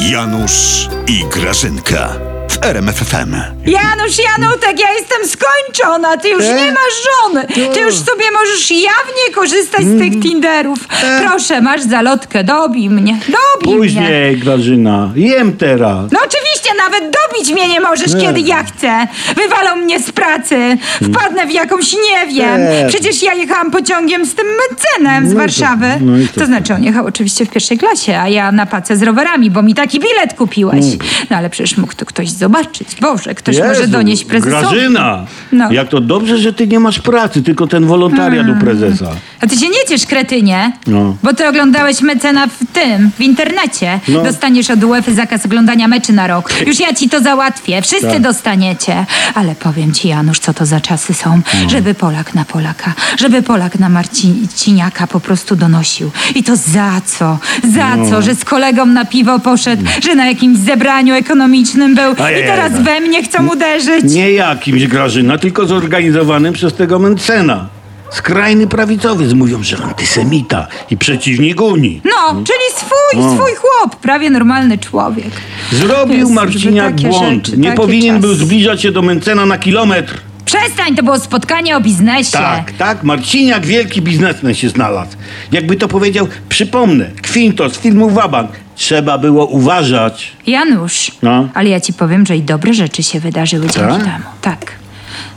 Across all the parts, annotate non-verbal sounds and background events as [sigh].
Janusz i Grażynka w RMFFM. Janusz, Janutek, ja jestem skończona, ty już E? nie masz żony. Ty już sobie możesz jawnie korzystać z tych Tinderów. Proszę, masz zalotkę, dobij mnie, dobij mnie. Później, Grażyna. Jem teraz. No oczywiście, nawet dobić mnie nie możesz, Nie. kiedy ja chcę. Wywalą mnie z pracy, wpadnę w jakąś nie wiem. Nie. Przecież ja jechałam pociągiem z tym mecenem z No i to- Warszawy. no to- to znaczy, on jechał oczywiście w pierwszej klasie, a ja na pace z rowerami, bo mi taki bilet kupiłeś. No ale przecież mógł to ktoś zobaczyć. Boże, ktoś może Jezu, donieść prezesowi. Grażyna! No. Jak to dobrze, że ty nie masz pracy, tylko ten wolontariat u prezesa. A ty się nie ciesz, kretynie, No. bo ty oglądałeś mecena w tym, w internecie. No. Dostaniesz od UEFA zakaz oglądania meczy na rok. Już ja ci to załatwię, wszyscy Tak. dostaniecie. Ale powiem ci, Janusz, co to za czasy są, No. żeby Polak na Polaka, żeby Polak na Marciniaka po prostu donosił. I to za co? Za No. co? Że z kolegą na piwo poszedł, że na jakimś zebraniu ekonomicznym był i teraz no. we mnie chcą uderzyć. Nie jakimś Grażyna, tylko zorganizowanym przez tego Mencena. Skrajny prawicowiec mówią, że antysemita i przeciwnik Unii. No, czyli swój, No. swój chłop, prawie normalny człowiek. Zrobił Jezu, Marciniak takie błąd. rzeczy, nie takie powinien był zbliżać się do Mencena na kilometr. Przestań, to było spotkanie o biznesie. Tak, tak, Marciniak wielki biznesmen się znalazł. Jakby to powiedział, przypomnę, Kwinto z filmu Wabank. Trzeba było uważać. Janusz, No. ale ja ci powiem, że i dobre rzeczy się wydarzyły dzięki Tak? temu. Tak.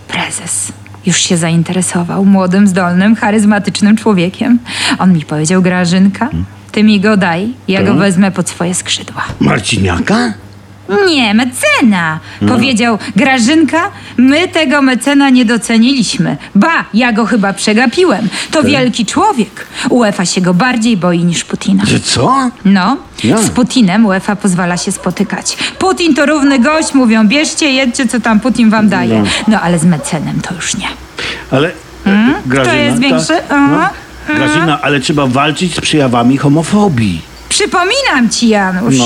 Prezes już się zainteresował młodym, zdolnym, charyzmatycznym człowiekiem. On mi powiedział, Grażynka, ty mi go daj, ja go wezmę pod swoje skrzydła. Marciniaka? Nie, mecena. No. Powiedział, Grażynka, my tego mecena nie doceniliśmy. Ba, ja go chyba przegapiłem. To wielki człowiek. UEFA się go bardziej boi niż Putina. Że co? No, Jak? z Putinem UEFA pozwala się spotykać. Putin to równy gość, mówią, bierzcie, jedźcie, co tam Putin wam daje. No. No, ale z mecenem to już nie. Ale e, Grażyna... jest ta- większy? no, Aha, Grażyna, ale trzeba walczyć z przejawami homofobii. Przypominam ci, Janusz, No.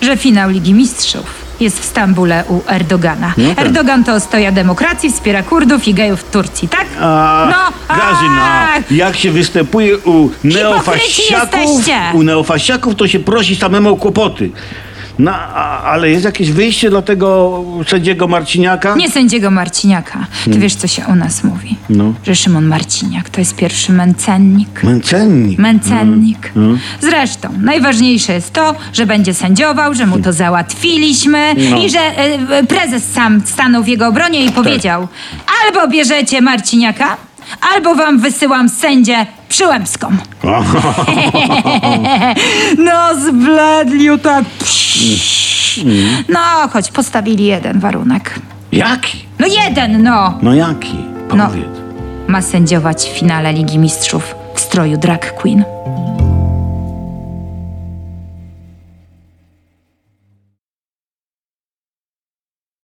Że finał Ligi Mistrzów jest w Stambule u Erdogana. No tak. Erdogan to ostoja demokracji, wspiera Kurdów i gejów w Turcji, tak? A, No, Grażyna, ach. jak się występuje u neofasiaków, u neofasiaków, to się prosi samemu o kłopoty. No, a, ale jest jakieś wyjście dla tego sędziego Marciniaka? Nie sędziego Marciniaka. Ty wiesz, co się u nas mówi? No. Że Szymon Marciniak to jest pierwszy męcennik. Męcennik. Męcennik. Zresztą, najważniejsze jest to, że będzie sędziował, że mu to załatwiliśmy No. i że e, prezes sam stanął w jego obronie i powiedział: albo bierzecie Marciniaka, albo wam wysyłam sędzię przyłębską. [laughs] no, zbledlił tak. No, choć postawili jeden warunek. Jaki? No jeden, no. No jaki? No. Powiedz. Ma sędziować w finale Ligi Mistrzów w stroju drag queen.